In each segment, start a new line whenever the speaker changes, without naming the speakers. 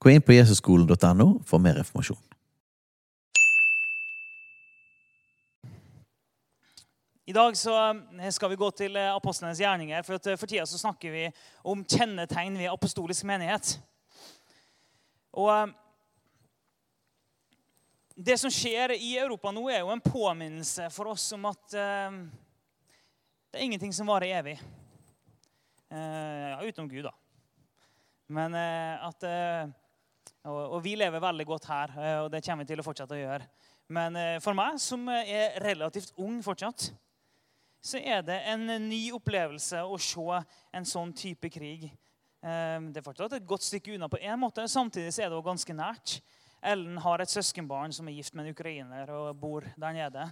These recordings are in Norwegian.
Gå inn på jesusskolen.no for mer informasjon.
I dag så eh, skal vi gå til eh, apostlenes gjerninger. For, eh, for tida snakker vi om kjennetegn ved apostolisk menighet. Og det som skjer i Europa nå, er jo en påminnelse for oss om at det er ingenting som varer evig. Ja, utenom Gud, da. Men at og, og, vi lever veldig godt her, og det kommer vi til å fortsette å gjøre. Men for meg, som er relativt ung fortsatt, så er det en ny opplevelse å se en sånn type krig. Det er fortsatt et godt stykke unna på en måte. Samtidig så er det også ganske nært. Ellen har et søskenbarn som er gift med en ukrainer og bor der nede.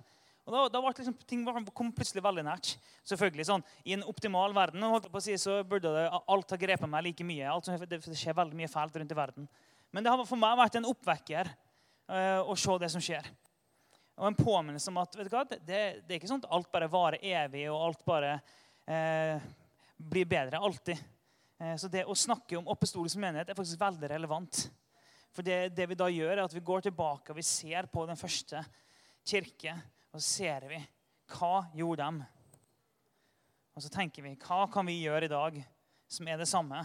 Og da, da liksom, Ting kom plutselig veldig nært. Selvfølgelig sånn, I en optimal verden si, så burde det, alt ha grepet meg like mye. Alt, det, skjer veldig mye fælt rundt i verden. Men det har for meg vært en oppvekker uh, å se det som skjer. Og en påminnelse om at vet du hva, det, det, er ikke sånn at alt bare varer evig, og alt bare uh, blir bedre alltid. Uh, så det å snakke om oppestolisk menighet er faktisk veldig relevant. For det, det, vi da gjør, er at vi går tilbake og vi ser på den første kirke. Og så ser vi hva gjorde dem? Og så tenker vi hva kan vi gjøre i dag som er det samme?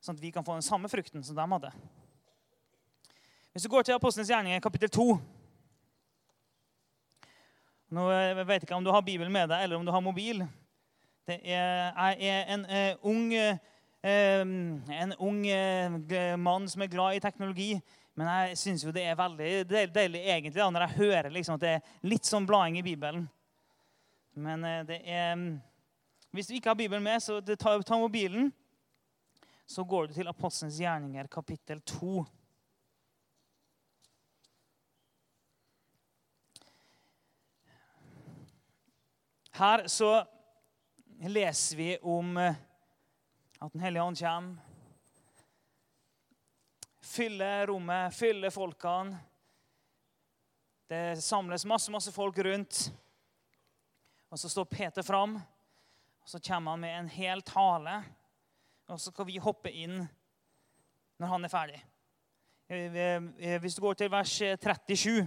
Sånn at vi kan få den samme frukten som de hadde. Hvis du går til Apostlenes gjerninger, kapittel 2 Nå jeg eh, vet ikke om du har Bibelen med deg, eller om du har mobil. Det er, er en uh, ung uh, en ung uh, mann som er glad i teknologi. Men jeg syns det er veldig deilig egentlig da, når jeg hører liksom, at det er litt sånn blading i Bibelen. Men det er Hvis du ikke har Bibelen med, så ta, ta mobilen. Så går du til Apostelens gjerninger, kapittel 2. Her så leser vi om eh, at Den hellige ånd kommer. Fyller rommet, fyller folkene. Det samles masse, masse folk rundt. Og så står Peter fram, og så kommer han med en hel tale. Og så skal vi hoppe inn når han er ferdig. Eh, eh, hvis du går til vers 37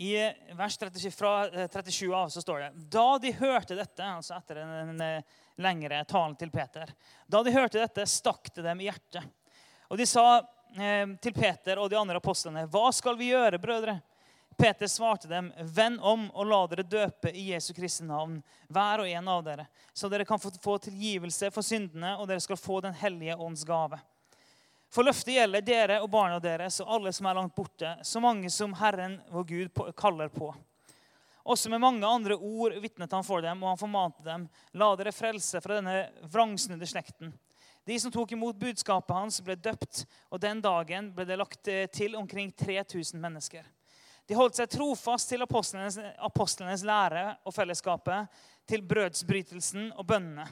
I vers 37, fra 37 eh, av så står det Da de hørte dette, altså etter en, en eh, lengre talen til Peter Da de hørte dette, stakk det dem i hjertet. Og de sa eh, til Peter og de andre apostlene, 'Hva skal vi gjøre, brødre?' Peter svarte dem, 'Vend om og la dere døpe i Jesu Kristi navn, hver og en av dere,' 'så dere kan få tilgivelse for syndene, og dere skal få Den hellige ånds gave.' For løftet gjelder dere og barna deres og alle som er langt borte, så mange som Herren vår Gud kaller på. Også med mange andre ord vitnet han for dem, og han formante dem. La dere frelse fra denne vrangsnudde slekten. De som tok imot budskapet hans, ble døpt, og den dagen ble det lagt eh, til omkring 3000 mennesker. De holdt seg trofast til apostlenes, apostlenes lære og fellesskapet, til brødsbrytelsen og bønnene.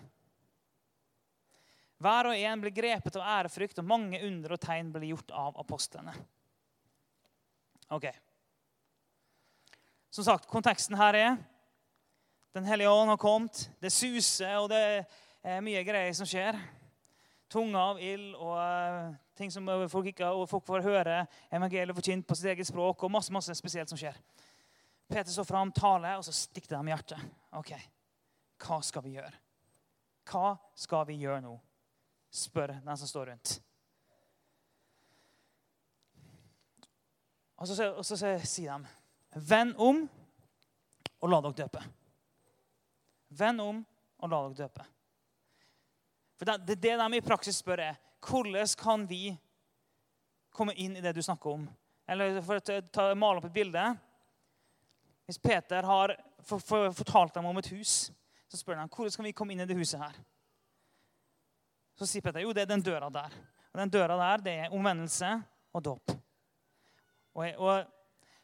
Hver og en ble grepet av ærefrykt, og mange under og tegn ble gjort av apostlene. Ok. Som sagt, konteksten her er Den hellige ånd har kommet. Det suser, og det er mye greier som skjer. Tunga av ild og uh, ting som folk ikke og folk får høre evangeliet forkynt på sitt eget språk, og masse masse spesielt som skjer. Peter så fram, taler, og så stikker dem i hjertet. Ok, hva skal vi gjøre? Hva skal vi gjøre nå? spør den som står rundt. Og så, og så sier de, 'Vend om og la dere døpe'. Vend om og la dere døpe. For det, det, de i praksis spør, er hvordan kan vi komme inn i det du snakker om? Eller for å ta, male opp et bilde Hvis Peter har for, for, fortalt dem om et hus, så spør han hvordan kan vi komme inn i det huset her. Så sier Peter jo, det er den døra der. Og den døra der, det er omvendelse og dåp. Og, og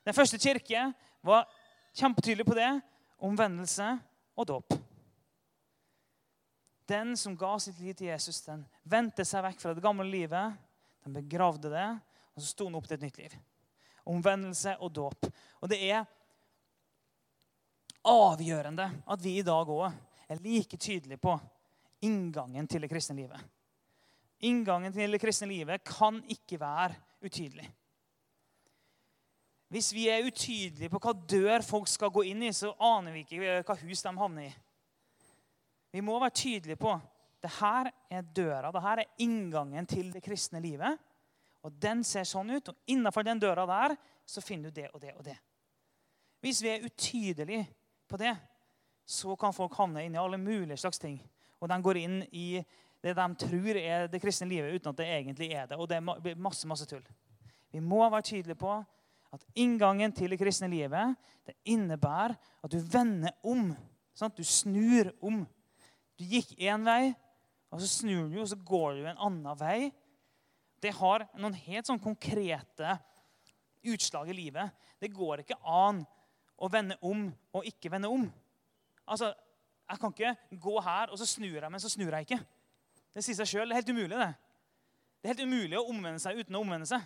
den første kirke var kjempetydelig på det. Omvendelse og dåp. Den som ga sitt liv til Jesus, den vendte seg vekk fra det gamle livet. Den begravde det, og så sto den opp til et nytt liv. Omvendelse og dåp. Og det er avgjørende at vi i dag òg er like tydelige på inngangen til det kristne livet. Inngangen til det kristne livet kan ikke være utydelig. Hvis vi er utydelige på hva dør folk skal gå inn i, så aner vi ikke hva hus de havner i. Vi må være tydelige på det her er døra, det her er inngangen til det kristne livet. Og den ser sånn ut, og innafor den døra der så finner du det og det og det. Hvis vi er utydelige på det, så kan folk havne inn i alle mulige slags ting. Og de går inn i det de tror er det kristne livet, uten at det egentlig er det. Og det blir masse, masse tull. Vi må være tydelige på at inngangen til det kristne livet det innebærer at du vender om. Sant? Du snur om. Du gikk én vei, og så snur du, og så går du en annen vei. Det har noen helt sånn konkrete utslag i livet. Det går ikke an å vende om og ikke vende om. Altså, Jeg kan ikke gå her, og så snur jeg, men så snur jeg ikke. Det sier seg sjøl. Det er helt umulig. Det Det er helt umulig å omvende seg uten å omvende seg.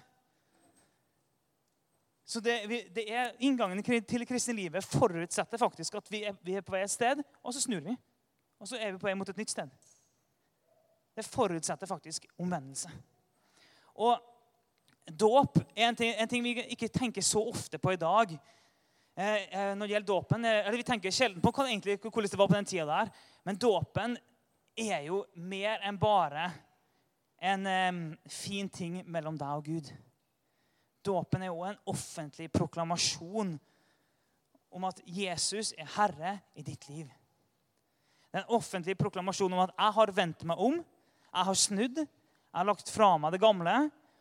Så det, det er Inngangen til det kristne livet forutsetter faktisk at vi er, vi er på vei et sted, og så snur vi. Og så er vi på vei mot et nytt sted. Det forutsetter faktisk omvendelse. Og dåp er en ting, en ting, vi ikke tenker så ofte på i dag. Eh, eh når det gjelder dåpen, eh, eller Vi tenker sjelden på egentlig, hvordan det var på den tida der. Men dåpen er jo mer enn bare en eh, fin ting mellom deg og Gud. Dåpen er òg en offentlig proklamasjon om at Jesus er herre i ditt liv. Det er en offentlig proklamasjon om at jeg har vendt meg om, jeg har snudd, jeg har lagt fra meg det gamle,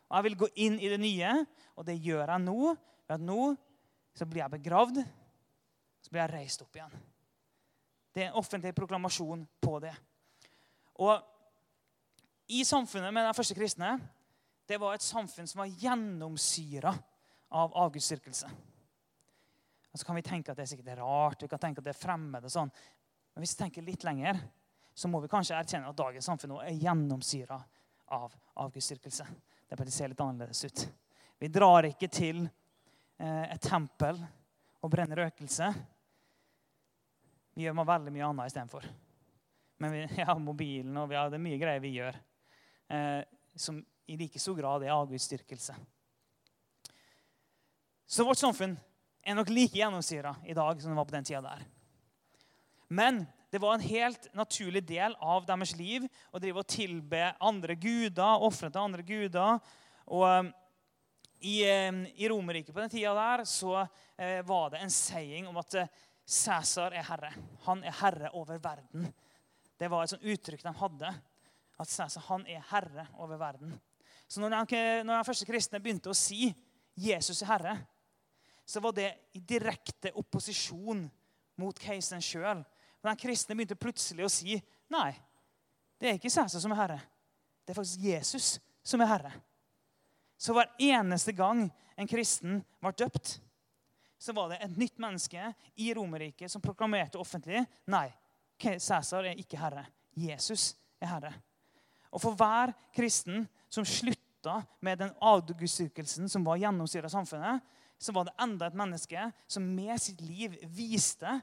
og jeg vil gå inn i det nye. Og det gjør jeg nå. ved at Nå så blir jeg begravd, så blir jeg reist opp igjen. Det er en offentlig proklamasjon på det. Og i samfunnet med de første kristne det var et samfunn som var gjennomsyra av avgudsdyrkelse. Så kan vi tenke at det er sikkert rart, vi kan tenke at det er fremmed. og sånn. Men hvis vi tenker litt lenger, så må vi kanskje erkjenne at dagens samfunn er gjennomsyra av avgudsdyrkelse. Det ser litt annerledes ut. Vi drar ikke til eh, et tempel og brenner røkelse. Vi gjør veldig mye annet istedenfor. Men vi har mobilen, og har, det er mye greier vi gjør eh, som i like stor grad er avgudsdyrkelse. Så vårt samfunn er nok like gjennomsyra i dag som det var på den tida der. Men det var en helt naturlig del av deres liv å drive og tilbe andre guder, ofre til andre guder. Og um, i, um, i Romerriket på den tida der så eh, var det en saying om at eh, Cæsar er herre. Han er herre over verden. Det var et sånt uttrykk de hadde. At Cæsar han er herre over verden. Så når de, når de første kristne begynte å si 'Jesus er herre', så var det i direkte opposisjon mot keiseren sjøl. Den kristne begynte plutselig å si nei, det er ikke Cæsar som er herre. Det er faktisk Jesus som er herre. Så hver eneste gang en kristen var døpt, så var det et nytt menneske i Romerriket som proklamerte offentlig nei, Cæsar er ikke herre. Jesus er herre. Og for hver kristen som slutta med den avgudsdyrkelsen som var gjennomsyra samfunnet, så var det enda et menneske som med sitt liv viste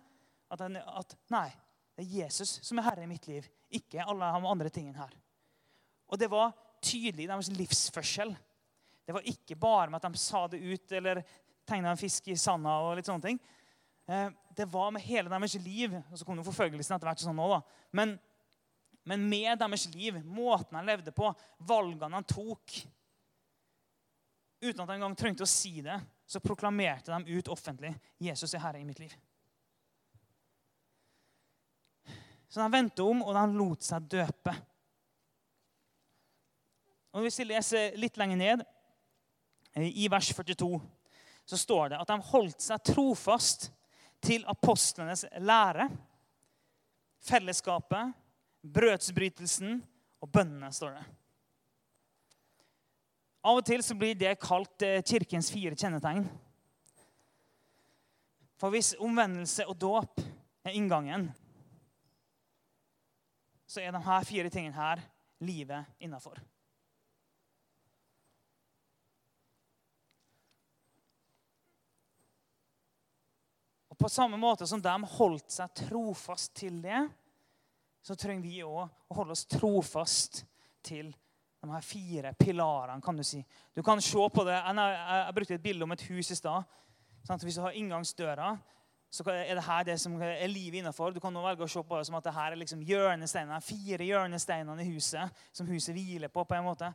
at, han, at nei, det er Jesus som er herre i mitt liv, ikke alle de andre tingene her. Og det var tydelig i deres livsførsel. Det var ikke bare med at de sa det ut eller tegna en fisk i sanda. og litt sånne ting. Eh, det var med hele deres liv. og Så kom jo forfølgelsen etter hvert sånn nå da. Men, men med deres liv, måten de levde på, valgene de tok Uten at de engang trengte å si det, så proklamerte de ut offentlig Jesus er herre i mitt liv. Så de vendte om, og de lot seg døpe. Og Hvis vi leser litt lenger ned, eh, i vers 42, så står det at de holdt seg trofast til apostlenes lære, fellesskapet, brødsbrytelsen og bønnene, står det. Av og til så blir det kalt eh, kirkens fire kjennetegn. For hvis omvendelse og dåp er inngangen, så er de her fire tingene her livet innafor. Og På samme måte som de holdt seg trofast til det, så trenger vi òg å holde oss trofast til de her fire pilarene. kan Du si. Du kan se på det. Jeg, brukte et bilde om et hus i stad. Hvis du har inngangsdøra, så er det her det som er livet innafor. Du kan nå velge å se på det som at det her er liksom hjørnesteinene, fire hjørnesteinene i huset som huset hviler på. på en måte.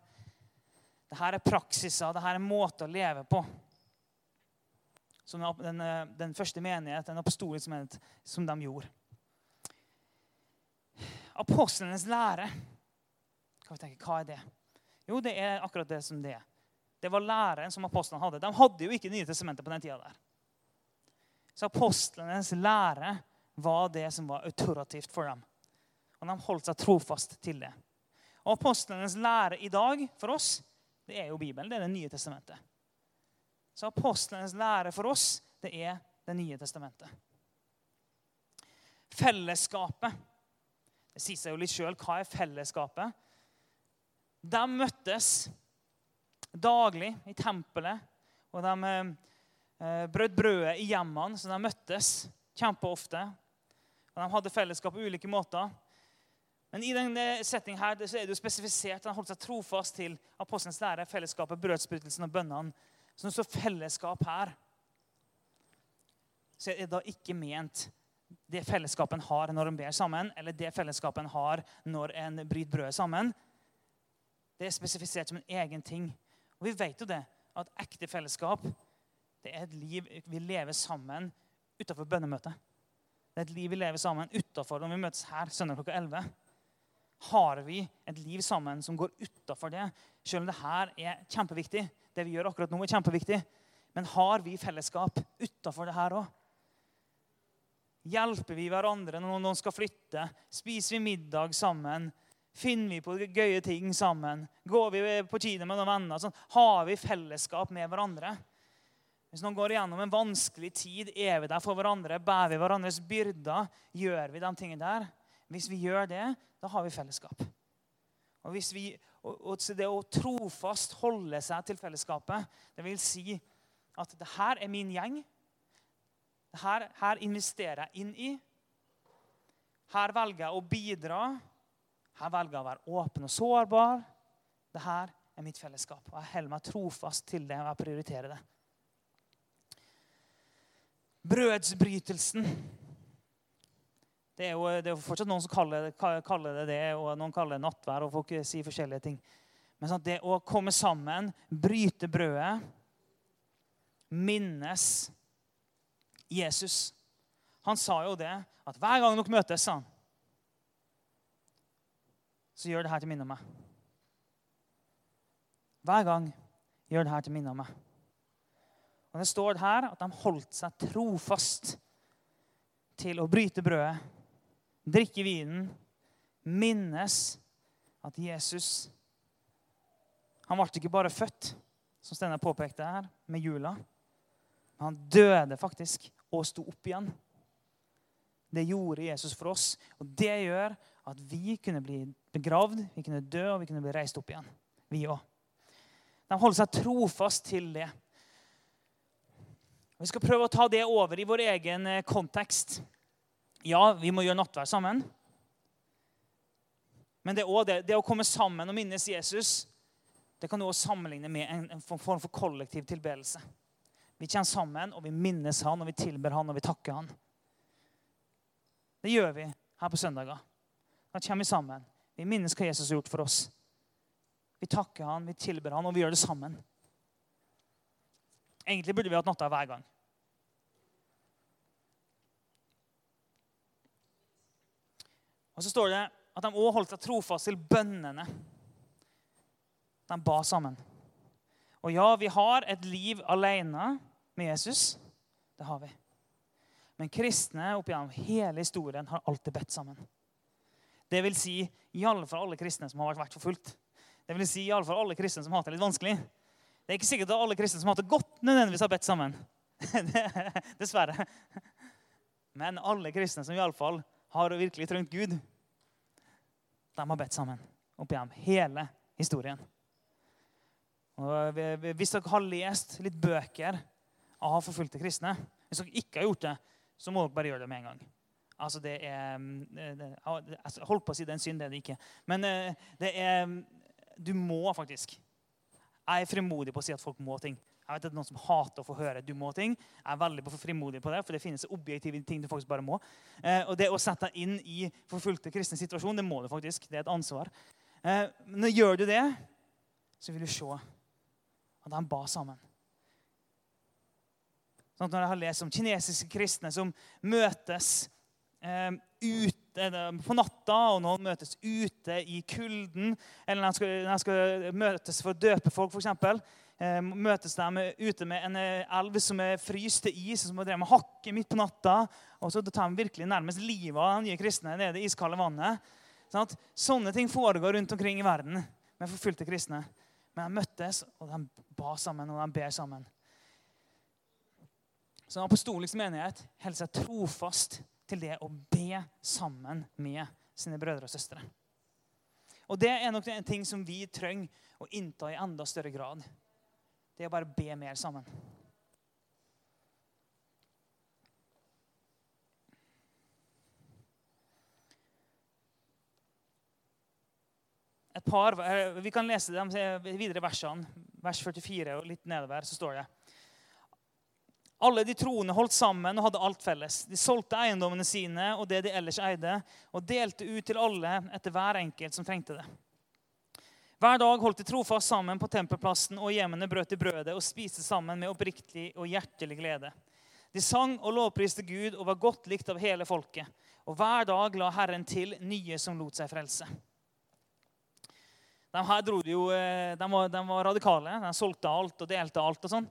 Det her er praksiser, det her er måter å leve på. Som den, den første menighet, den apostoliske menighet, som de gjorde. Apostlenes lære. Kan vi tenke, Hva er det? Jo, det er akkurat det som det er. Det var læren som apostlene hadde. De hadde jo ikke Nye testamentet på den tida der. Så apostlenes lære var det som var autorativt for dem. Og de holdt seg trofast til det. Og apostlenes lære i dag for oss, det er jo Bibelen. Det er Det nye testamentet. Så apostlenes lære for oss, det er Det nye testamentet. Fellesskapet. Det sier seg jo litt sjøl. Hva er fellesskapet? De møttes daglig i tempelet. Og de eh, brød brødet i hjemmene, så de møttes kjempeofte. Og de hadde fellesskap på ulike måter. Men i denne settingen her, så er det jo spesifisert at han holdt seg trofast til apostelens lære, fellesskapet, brødsbrytelsen og bønnene. Så når det står fellesskap her, så er det da ikke ment det fellesskapet en har når en ber sammen, eller det fellesskapet en har når en bryter brødet sammen. Det er spesifisert som en egen ting. Og vi vet jo det, at ekte fellesskap det er et liv vi lever sammen utenfor bønnemøtet. Det er et liv vi lever sammen utenfor når vi møtes her søndag klokka 11. Har vi et liv sammen som går utenfor det, selv om det her er kjempeviktig, det vi gjør akkurat nå, er kjempeviktig, men har vi fellesskap utenfor det her òg? Hjelper vi hverandre når noen skal flytte? Spiser vi middag sammen? Finner vi på gøye ting sammen? Går vi på kino med noen venner? Sånn, har vi fellesskap med hverandre? Hvis noen går igjennom en vanskelig tid, er vi der for hverandre? Bærer vi hverandres byrder? Gjør vi de tingene der? Hvis vi gjør det, da har vi fellesskap. Og, hvis vi, og, og Det å trofast holde seg til fellesskapet, det vil si at det her er min gjeng. Her, her investerer jeg inn i. Her velger jeg å bidra. Her velger jeg å være åpen og sårbar. Dette er mitt fellesskap. Og jeg holder meg trofast til det, og jeg prioriterer det. Brødsbrytelsen. Det er, jo, det er fortsatt noen som kaller, kaller, det det, og noen kaller det nattvær. og folk sier forskjellige ting. Men sånn, det å komme sammen, bryte brødet, minnes Jesus Han sa jo det at hver gang dere møtes, sa han, så gjør det her til minne om meg. Hver gang gjør det her til minne om meg. Og Det står her at de holdt seg trofast til å bryte brødet, drikke vinen, minnes at Jesus Han ble ikke bare født, som Steinar påpekte her, med jula. Men han døde faktisk og sto opp igjen. Det gjorde Jesus for oss. Og det gjør at vi kunne bli begravd, vi kunne dø og vi kunne bli reist opp igjen. Vi òg. De holder seg trofast til det. Vi skal prøve å ta det over i vår egen eh, kontekst. Ja, vi må gjøre nattvær sammen. Men det, det, det, å komme sammen og minnes Jesus det kan også sammenligne med en, en form for kollektiv tilbedelse. Vi kommer sammen, og vi minnes han, og vi tilber han, og vi takker han. Det gjør vi her på søndager. Da kommer vi sammen. Vi minnes hva Jesus har gjort for oss. Vi takker han, vi tilber han, og vi gjør det sammen. Egentlig burde vi hatt natta hver gang. Og så står det at de òg holdt seg trofast til bønnene. De ba sammen. Og ja, vi har et liv alene med Jesus. Det har vi. Men kristne opp gjennom hele historien har alltid bedt sammen. Det vil si i alle kristne som har vært forfulgt. Det vil si i alle fall alle kristne som har hatt det litt vanskelig. Det er ikke sikkert at alle kristne som har hatt det godt, nødvendigvis har bedt sammen. Dessverre. Men alle kristne som iallfall har virkelig trengt Gud, de har bedt sammen opp igjen hele historien. Og hvis dere har lest litt bøker av forfulgte kristne Hvis dere ikke har gjort det, så må dere bare gjøre det med en gang. Altså, det er Jeg holdt på å si det er en synd, det er det ikke. Men eh, det er Du må faktisk. Jeg er frimodig på å si at folk må ting. Jeg vet at det er noen som hater å få høre du må ting. Jeg er veldig frimodig på det, for det finnes objektive ting du faktisk bare må. Eh, og det å sette deg inn i forfulgte kristne situasjon, det må du faktisk. Det er et ansvar. Eh, men gjør du det, så vil du se at de ba sammen. Sånn når jeg har lest om kinesiske kristne som møtes eh, ute på natta, og noen møtes ute i kulden, eller når de skal, skal møtes for å døpe folk, f.eks., eh, møtes de ute med en eh, elv som er fryst til is, som må drevet med hakke midt på natta, og så tar de virkelig nærmest livet av de nye kristne nede i det iskalde vannet. Sånn at sånne ting foregår rundt omkring i verden med forfulgte kristne. Men de møttes, og de ba sammen, og de ber sammen. Så en apostolisk menighet holder seg trofast til det å be sammen med sine brødre og søstre. Og Det er nok en ting som vi trenger å innta i enda større grad. Det er å bare be mer sammen. Et par, eh, Vi kan lese de videre versene. Vers 44 og litt nedover så står det alle de troende holdt sammen og hadde alt felles. De solgte eiendommene sine og det de ellers eide, og delte ut til alle etter hver enkelt som trengte det. Hver dag holdt de trofast sammen på tempelplassen, og hjemmene brøt de brødet og spiste sammen med oppriktig og hjertelig glede. De sang og lovpriste Gud og var godt likt av hele folket. Og hver dag la Herren til nye som lot seg frelse. De her dro de jo, eh, de var, de var radikale. De solgte alt og delte alt. og sånn.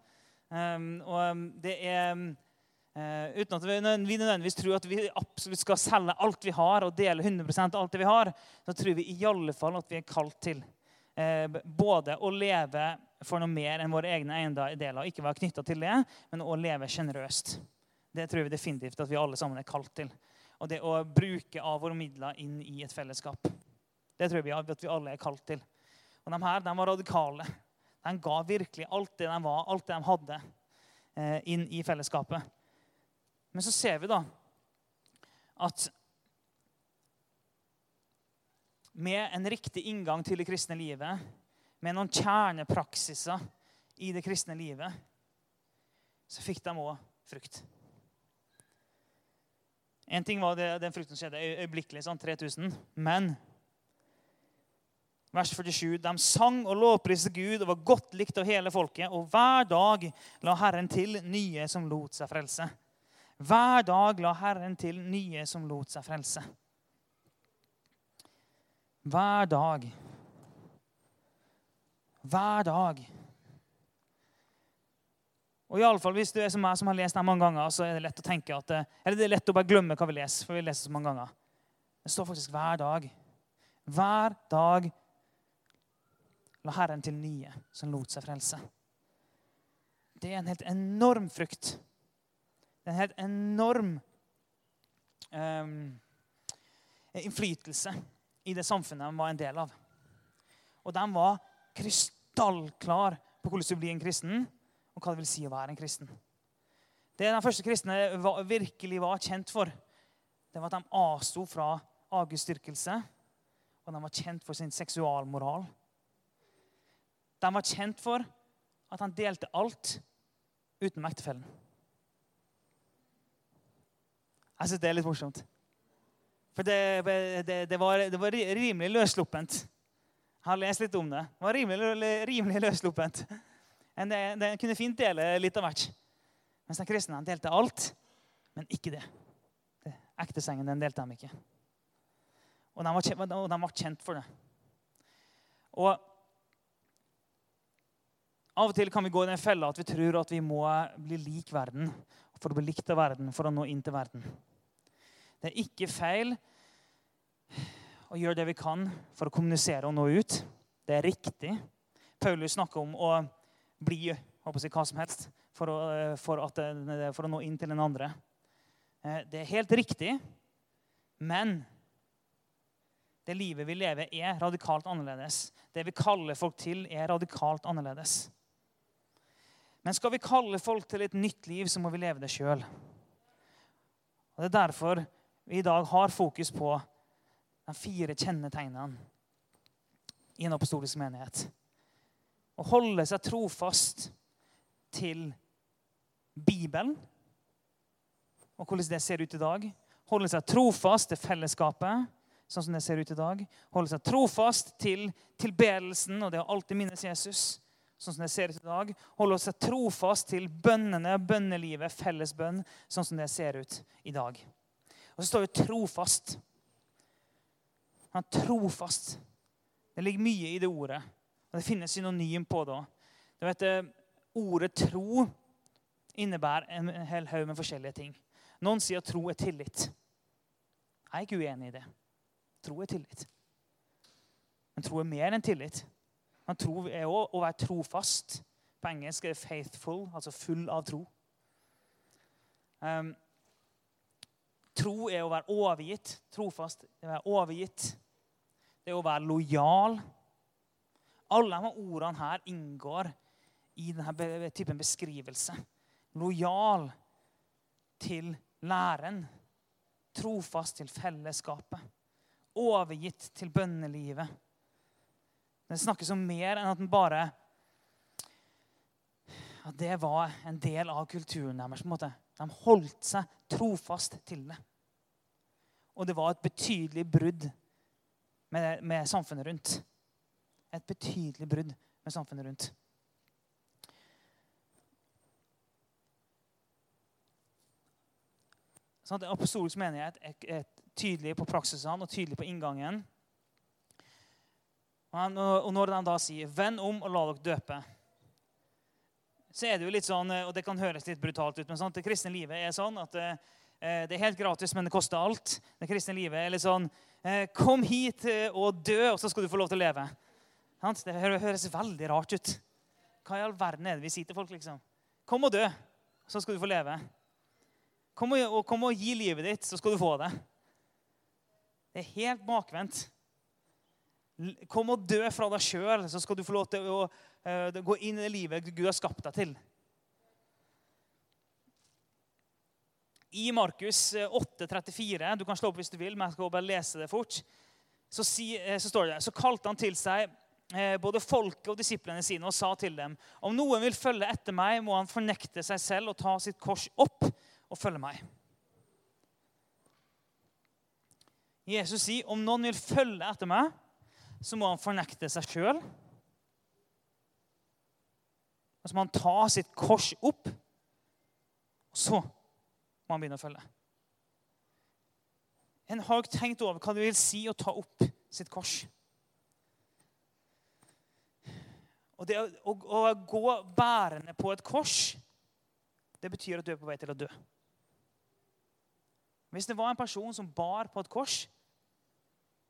Um, og um, det er uh, Uten at vi, vi, nødvendigvis tror at vi absolutt skal selge alt vi har, og dele 100 av alt det vi har, så tror vi i alle fall at vi er kalt til uh, både å leve for noe mer enn våre egne eiendeler, ikke være knytta til det, men å leve sjenerøst. Det tror vi definitivt at vi alle sammen er kalt til. Og det å bruke av våre midler inn i et fellesskap. Det tror vi at vi alle er kalt til. Og de her de var radikale. De ga virkelig alt det de var, alt det de hadde, eh, inn i fellesskapet. Men så ser vi da at med en riktig inngang til det kristne livet, med noen kjernepraksiser i det kristne livet, så fikk de òg frukt. En ting var det, den frukten som skjedde øyeblikkelig, sånn 3000. Men Vers 47. De sang og lovpriste Gud og var godt likt av hele folket. Og hver dag la Herren til nye som lot seg frelse. Hver dag la Herren til nye som lot seg frelse. Hver dag. Hver dag. Og i alle fall, Hvis du er som meg som har lest det mange ganger, så er det lett å tenke at, eller det er lett å bare glemme hva vi leser. for vi leser så mange ganger. Det står faktisk hver dag. Hver dag la Herren til nye som lot seg frelse. Det er en helt enorm frukt. Det er en helt enorm um, innflytelse i det samfunnet de var en del av. Og de var krystallklar på hvordan du blir en kristen, og hva det vil si å være en kristen. Det de første kristne var, virkelig var kjent for, det var at de avsto fra avgudsdyrkelse, og de var kjent for sin seksualmoral. De var kjent for at han delte alt utenom ektefellen. Jeg syns det er litt morsomt. For det, det, det, var, det var, rimelig løssluppent. Jeg har lest litt om det. Det var rimelig, rimelig løssluppent. Det, kunne fint dele litt av hvert. Mens den kristne delte alt, men ikke det. det Ektesengen den delte de ikke. Og de, var, og de var kjent for det. Og av og til kan vi gå i den fella at vi tror at vi må bli lik verden for å bli likt av verden for å nå inn til verden. Det er ikke feil å gjøre det vi kan for å kommunisere og nå ut. Det er riktig. Paulus snakker om å bli jeg, hva som helst for å, for, at, for å nå inn til den andre. Eh, det er helt riktig, men det livet vi lever, er radikalt annerledes. Det vi kaller folk til, er radikalt annerledes. Men skal vi kalle folk til et nytt liv, så må vi leve det sjøl. Det er derfor vi i dag har fokus på de fire kjennetegnene i en apostolisk menighet. Å holde seg trofast til Bibelen og hvordan det ser ut i dag. Holde seg trofast til fellesskapet, sånn som det ser ut i dag. Holde seg trofast til tilbedelsen og det å alltid minnes Jesus, sånn som det ser ut i dag. Holde seg trofast til bønnene, bønnelivet, fellesbønn, sånn som det ser ut i dag. Og så står det 'trofast'. Han er trofast. Det ligger mye i det ordet. Og Det finnes synonym på det òg. Eh, Ordet tro innebærer en hel haug med forskjellige ting. Noen sier at tro er tillit. Jeg er ikke uenig i det. Tro er tillit. Men tro er mer enn tillit. Men tro er òg å være trofast. På engelsk er det 'faithful', altså full av tro. Um, tro er å være overgitt. Trofast er å være overgitt. Det er å være lojal. Alle de ordene her inngår i denne typen beskrivelse. Lojal til læren. Trofast til fellesskapet. Overgitt til bønnelivet. Det snakkes om mer enn at den bare at det var en del av kulturen deres. på en måte. De holdt seg trofast til det. Og det var et betydelig brudd med, med samfunnet rundt. Et betydelig brudd med samfunnet rundt. Sånn at Apostolisk menighet er, er tydelig på praksisene og tydelig på inngangen. Og når de da sier 'venn om og la dere døpe', så er det jo litt sånn, og det kan høres litt brutalt ut, men sånn, det kristne livet er sånn at eh, det er helt gratis, men det koster alt. Det kristne livet er litt sånn Eh, kom hit eh, og dø, og så skal du få lov til å leve. Det høres veldig rart ut. Hva i all verden er det vi sier til folk? liksom? Kom og dø, så skal du få leve. Kom og, kom og gi livet ditt, så skal du få det. Det er helt bakvendt. Kom og dø fra deg sjøl, så skal du få lov til å uh, gå inn i det livet Gud har skapt deg til. I Markus 8,34 eh, Du kan slå opp hvis du vil, men jeg skal bare lese det fort. Så, si, eh, så står det Så kalte han til seg eh, både folket og disiplene sine og sa til dem om noen vil følge etter meg, må han fornekte seg selv og ta sitt kors opp og følge meg. Jesus sier om noen vil følge etter meg, så må han fornekte seg sjøl. Så må han ta sitt kors opp. Og så må han begynne å følge. En har ikke tenkt over hva det vil si å ta opp sitt kors. Og det å, å gå bærende på et kors, det betyr at du er på vei til å dø. Hvis det var en person som bar på et kors,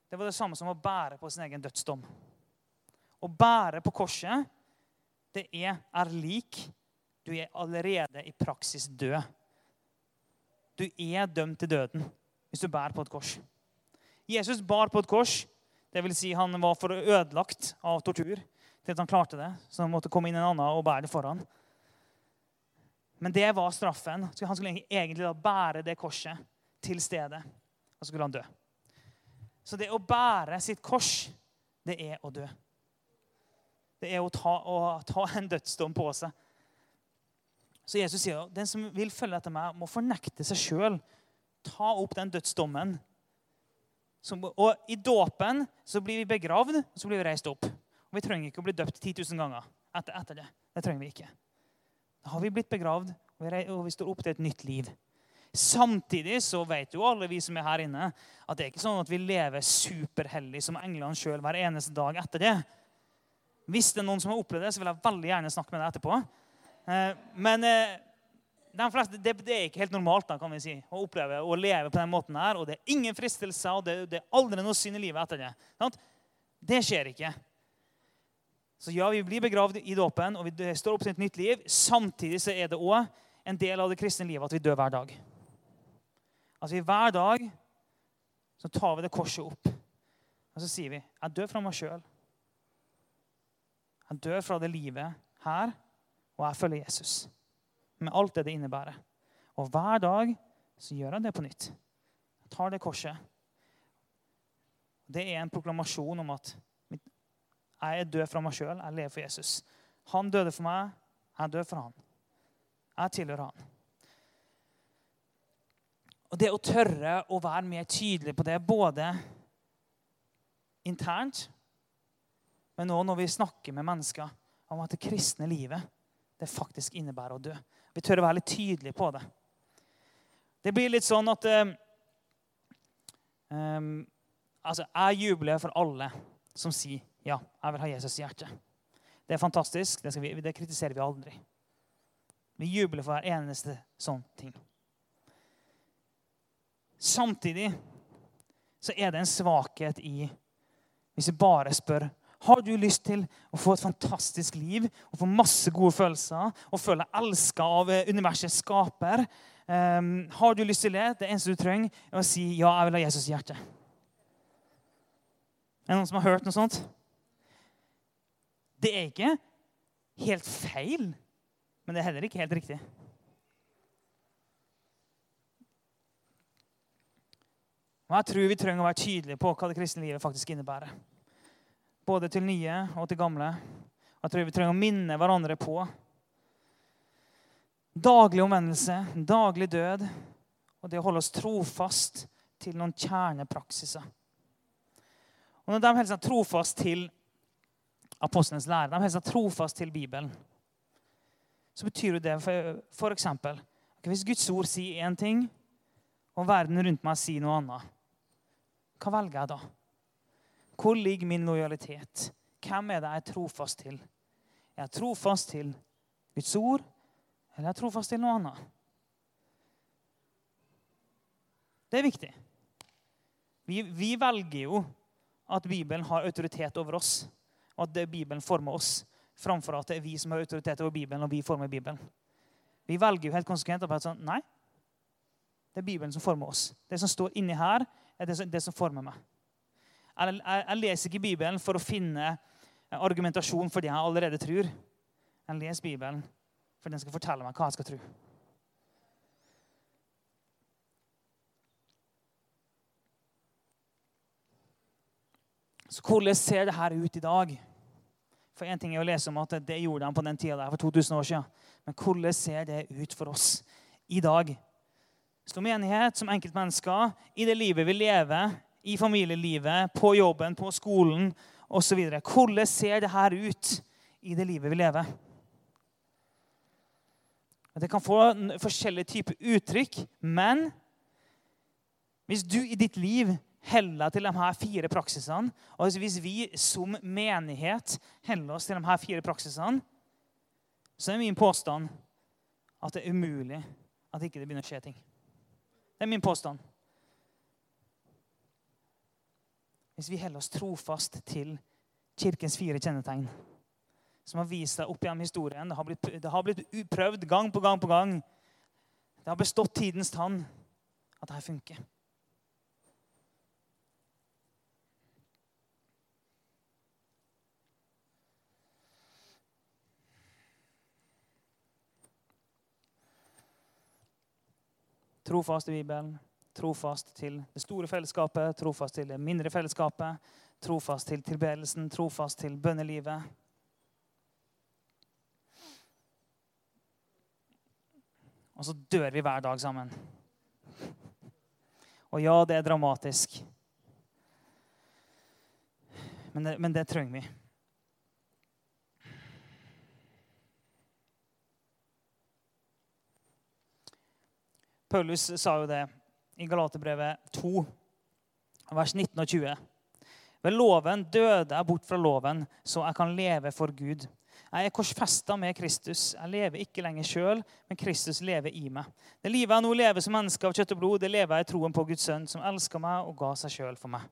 det var det samme som å bære på sin egen dødsdom. Å bære på korset, det er, er lik Du er allerede i praksis død. Du er dømt til døden hvis du bærer på et kors. Jesus bar på et kors. Det vil si han var for ødelagt av tortur til at han klarte det. Så han måtte komme inn en annen og bære det foran. Men det var straffen. Han skulle egentlig bære det korset til stedet. Og så skulle han dø. Så det å bære sitt kors, det er å dø. Det er å ta, å ta en dødsdom på seg. Så Jesus sier den som vil følge etter meg, må fornekte seg sjøl. Ta opp den dødsdommen. Som, og I dåpen så blir vi begravd og så blir vi reist opp. Og Vi trenger ikke å bli døpt 10 000 ganger etter, etter det. Det trenger vi ikke. Da har vi blitt begravd, og vi, og vi står opp til et nytt liv. Samtidig så vet jo alle vi som er her inne, at det er ikke sånn at vi lever superhellig som englene sjøl hver eneste dag etter det. Hvis det er noen som har opplevd det, så vil jeg veldig gjerne snakke med deg etterpå. Eh, men eh, de fleste, det, det, er ikke helt normalt da, kan vi si, å oppleve å leve på den måten her. Og det er ingen fristelser, og det, det er aldri noe synd i livet etter det. Sant? Det skjer ikke. Så ja, vi blir begravd i dåpen, og vi står opp til et nytt liv. Samtidig så er det òg en del av det kristne livet at vi dør hver dag. At i hver dag så tar vi det korset opp. Og så sier vi jeg dør fra meg sjøl. Jeg dør fra det livet her, og jeg følger Jesus. Med alt det det innebærer. Og hver dag så gjør jeg det på nytt. Jeg tar det korset. Det er en proklamasjon om at jeg er død fra meg sjøl. Jeg lever for Jesus. Han døde for meg. Jeg dør for han. Jeg tilhører han. Og det å tørre å være mer tydelig på det, både internt, men òg når vi snakker med mennesker om at det kristne livet det faktisk innebærer å dø. Vi tør å være litt tydelige på det. Det blir litt sånn at um, altså, Jeg jubler for alle som sier ja, jeg vil ha Jesus i hjertet. Det er fantastisk. Det, vi, det kritiserer vi aldri. Vi jubler for hver eneste sånn ting. Samtidig så er det en svakhet i hvis vi bare spør har du lyst til å få et fantastisk liv og få masse gode følelser og føle deg elska av eh, universets skaper. Um, har du lyst til det? Det eneste du trenger, er å si ja, jeg vil ha Jesus i hjertet. Er det noen som har hørt noe sånt? Det er ikke helt feil, men det er heller ikke helt riktig. Og Jeg tror vi trenger å være tydelige på hva det kristne livet faktisk innebærer. Både til nye og til gamle. Jeg tror vi trenger å minne hverandre på daglig omvendelse, daglig død og det å holde oss trofast til noen kjernepraksiser. Og Når de holder seg trofast til apostlenes lære, de holder seg trofast til Bibelen, så betyr det for, for eksempel, Hvis Guds ord sier én ting, og verden rundt meg sier noe annet, hva velger jeg da? Hvor ligger min lojalitet? Hvem er det jeg er trofast til? Er jeg trofast til Guds ord, eller er jeg trofast til noe annet? Det er viktig. Vi, vi velger jo at Bibelen har autoritet over oss, og at Bibelen former oss, framfor at det er vi som har autoritet over Bibelen, og vi former Bibelen. Vi velger jo helt konsekvent at sånn, nei, det er Bibelen som former oss. Det som står inni her, er det som, det som former meg. Jeg, jeg, jeg, leser ikke Bibelen for å finne argumentasjon for det jeg allerede tror. Jeg leser Bibelen for den skal fortelle meg hva jeg skal tro. Så hvordan ser det her ut i dag? For Én ting er å lese om at det gjorde de på den tida der for 2000 år siden. Men hvordan ser det ut for oss i dag? Som menighet, som enkeltmennesker, i det livet vi lever, i familielivet, på jobben, på skolen osv. Hvordan ser det her ut i det livet vi lever? Det kan få forskjellige typer uttrykk, men hvis du i ditt liv deg til de her fire praksisene, og hvis vi som menighet holder oss til de her fire praksisene, så er min påstand at det er umulig at ikke det begynner å skje ting. Det er min påstand. Hvis vi holder oss trofast til kirkens fire kjennetegn, som har vist seg opp gjennom historien Det har blitt, det har blitt prøvd gang på gang på gang. Det har bestått tidens tann at dette funker. Trofast til Bibelen, trofast til det store fellesskapet, trofast til det mindre fellesskapet, trofast til tilbedelsen, trofast til bønnelivet. Og så dør vi hver dag sammen. Og ja, det er dramatisk. Men det, men det trenger vi. Paulus sa jo det i Galaterbrevet 2, vers 19 og 20. Ved loven døde jeg bort fra loven, så jeg kan leve for Gud. Jeg er korsfesta med Kristus. Jeg lever ikke lenger sjøl, men Kristus lever i meg. Det livet jeg nå lever som menneske av kjøtt og blod, det lever jeg i troen på Guds sønn, som elska meg og ga seg sjøl for meg.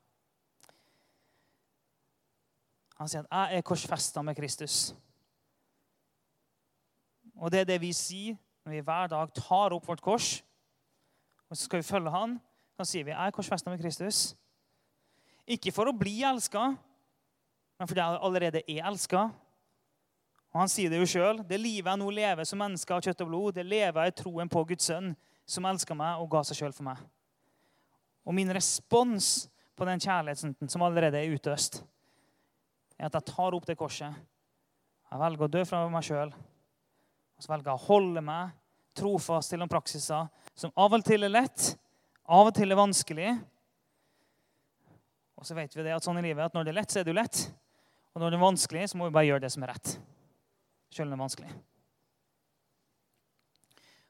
Han sier at 'jeg er korsfesta med Kristus'. Og det er det vi sier når vi hver dag tar opp vårt kors, og så skal vi følge Han. Da sier vi 'jeg er korsfesta med Kristus'. Ikke for å bli elska, men fordi jeg allerede er elska. Og han sier det jo sjøl. Det livet jeg nå lever som menneske av kjøtt og blod, det lever jeg i troen på Guds sønn, som elska meg og ga seg sjøl for meg. Og min respons på den kjærligheten som allerede er utøst, er at jeg tar opp det korset. Jeg velger å dø fra meg sjøl. Og så velger jeg å holde meg trofast til noen praksiser som av og til er lett, av og til er vanskelig. Og så vet vi det at sånn i livet at når det er lett, så er det jo lett. Og når det er vanskelig, så må vi bare gjøre det som er rett. Selv om det er vanskelig.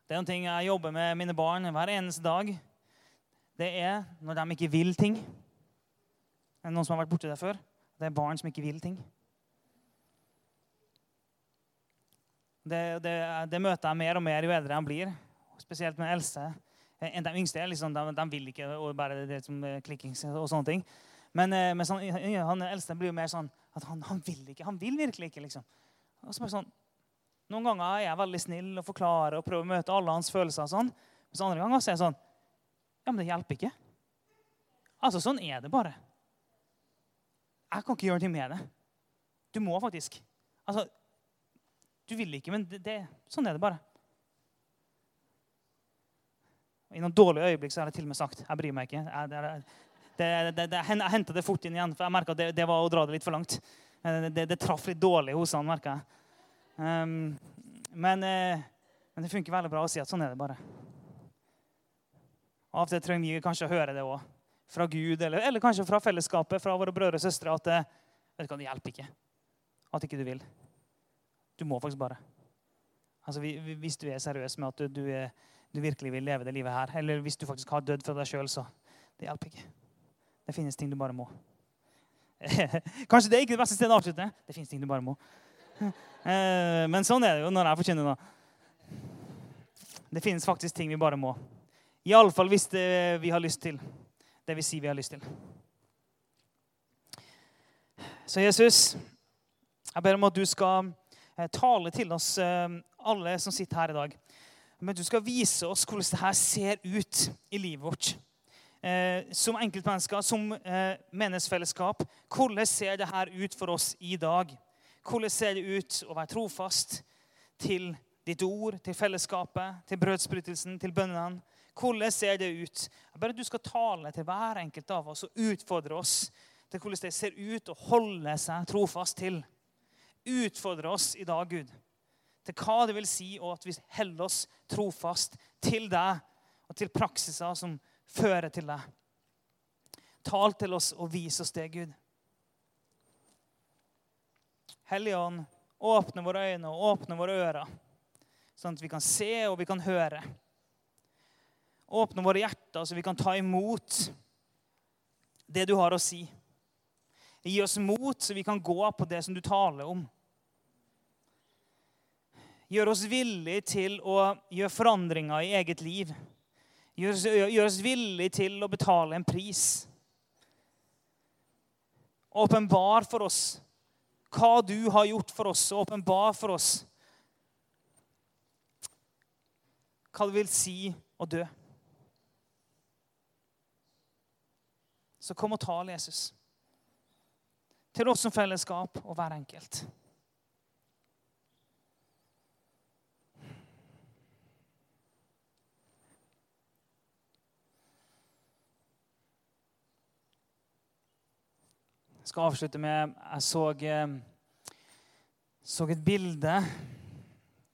Det er noen ting jeg jobber med mine barn hver eneste dag. Det er når de ikke vil ting. Er det noen som har vært borti det før? Det er barn som ikke vil ting. Det, det, det møter jeg mer og mer jo eldre jeg blir. Spesielt med Else. eldste. De yngste liksom, de, de, vil ikke bare det som klikking og sånne ting. Men, men sånn, han eldste blir jo mer sånn at han, han, vil ikke. Han vil virkelig ikke. liksom. Og så bare sånn, Noen ganger er jeg veldig snill og forklarer og prøver å møte alle hans følelser. og sånn. Mens andre ganger så er jeg sånn Ja, men det hjelper ikke. Altså, Sånn er det bare. Jeg kan ikke gjøre noe med det. Du må faktisk. Altså, Du vil ikke, men det, det, sånn er det bare. I noen dårlige øyeblikk så har jeg til og med sagt jeg bryr meg ikke. Jeg, det, det, det, det, jeg henta det fort inn igjen, for jeg merka at det, var å dra det litt for langt. Det, traff litt dårlig hos han, merka jeg. Um, men, uh, men, det funker veldig bra å si at sånn er det bare. Av og til trenger vi kanskje å høre det òg. Fra Gud, eller, eller, kanskje fra fellesskapet, fra våre brødre og søstre, at det, vet du hva, det hjelper ikke. At ikke du vil. Du må faktisk bare. Altså, Hvis du er seriøs med at du, du, er, du, virkelig vil leve det livet her, eller hvis du faktisk har dødd for deg sjøl, så det hjelper ikke. Det finnes ting du bare må. Kanskje det er ikke det beste stedet å avslutte. Det finnes ting du bare må. Eh, men sånn er det jo når jeg forkynner. da. Det finnes faktisk ting vi bare må. Iallfall hvis det vi har lyst til. Det vil si vi har lyst til. Så Jesus, jeg ber om at du skal eh, tale til oss eh, alle som sitter her i dag. Men du skal vise oss hvordan det her ser ut i livet vårt eh, som enkeltmennesker, som eh, menneskefellesskap. Hvordan ser det her ut for oss i dag? Hvordan ser det ut å være trofast til ditt ord, til fellesskapet, til brødsbrytelsen, til bønnene? Hvordan ser det ut? Bare Du skal tale til hver enkelt av oss og utfordre oss til hvordan det ser ut å holde seg trofast til. Utfordre oss i dag, Gud, til hva det vil si og at vi holder oss trofast til deg og til praksiser som fører til deg. Tal til oss og vis oss det, Gud. Hellige Ånd, åpne våre øyne og åpne våre ører, sånn at vi kan se og vi kan høre. Åpne våre hjerter så vi kan ta imot det du har å si. Gi oss mot så vi kan gå på det som du taler om. Gjør oss villige til å gjøre forandringer i eget liv. Gjør oss, gjør oss villige til å betale en pris. Åpenbar for oss hva du har gjort for oss. Åpenbar for oss hva det vil si å dø. Så kom og tal, Jesus, til oss som fellesskap og hver enkelt. Skal avslutte med Jeg så, eh, så et bilde.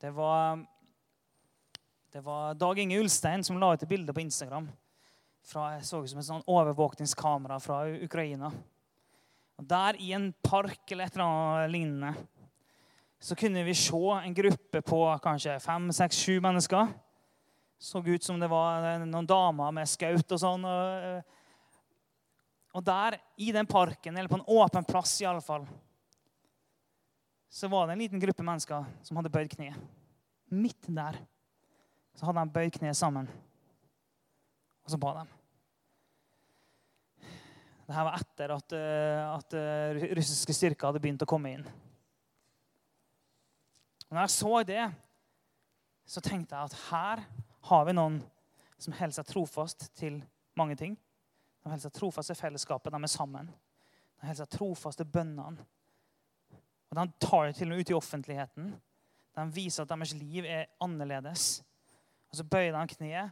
Det var, det var Dag Inge Ulstein som la ut et bilde på Instagram. Fra, jeg så ut som et sånn overvåkningskamera fra Ukraina. Og Der i en park eller et eller annet lignende så kunne vi se en gruppe på kanskje fem, seks, sju mennesker. Så ut som det var noen damer med skaut og sånn. og eh, og der, i den parken, eller på en åpen plass i alle fall, så var det en liten gruppe mennesker som hadde bøyd kne. Midt der så hadde de bøyd kne sammen, og så ba de. Dette var etter at, eh, at eh, russiske styrker hadde begynt å komme inn. Og når jeg så det, så tenkte jeg at her har vi noen som holder seg trofast til mange ting. De holder trofaste trofast fellesskapet. De er sammen. De holder trofaste trofast bønnene. Og De tar det til og med ut i offentligheten. De viser at deres liv er annerledes. Og så bøyer de kneet.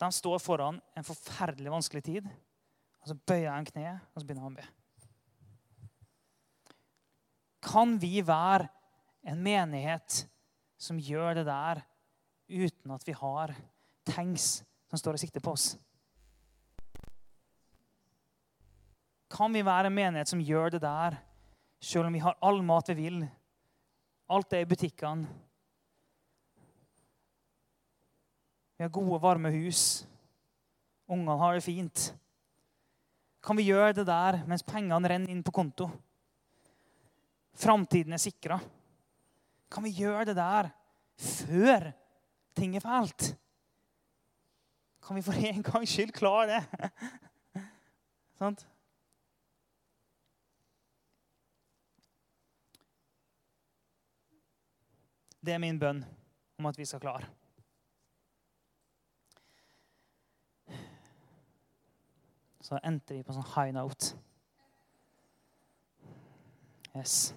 De står foran en forferdelig vanskelig tid. Og så bøyer de kneet, og så begynner de å be. Kan vi være en menighet som gjør det der uten at vi har tanks som står og sikter på oss? Kan vi være en menighet som gjør det der, selv om vi har all mat vi vil? Alt er i butikkene. Vi har gode, varme hus. Ungene har det fint. Kan vi gjøre det der mens pengene renner inn på konto? Framtiden er sikra. Kan vi gjøre det der før ting er fælt? Kan vi for en gangs skyld klare det? Sant? Det er min bønn om at vi skal klare. Så endte vi på sånn high note. Yes.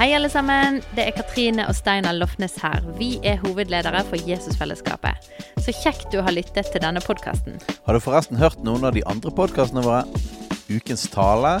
Hei, alle sammen. Det er Katrine og Steinar Lofnes her. Vi er hovedledere for Jesusfellesskapet. Så kjekt du har lyttet til denne podkasten.
Har du forresten hørt noen av de andre podkastene våre? Ukens tale,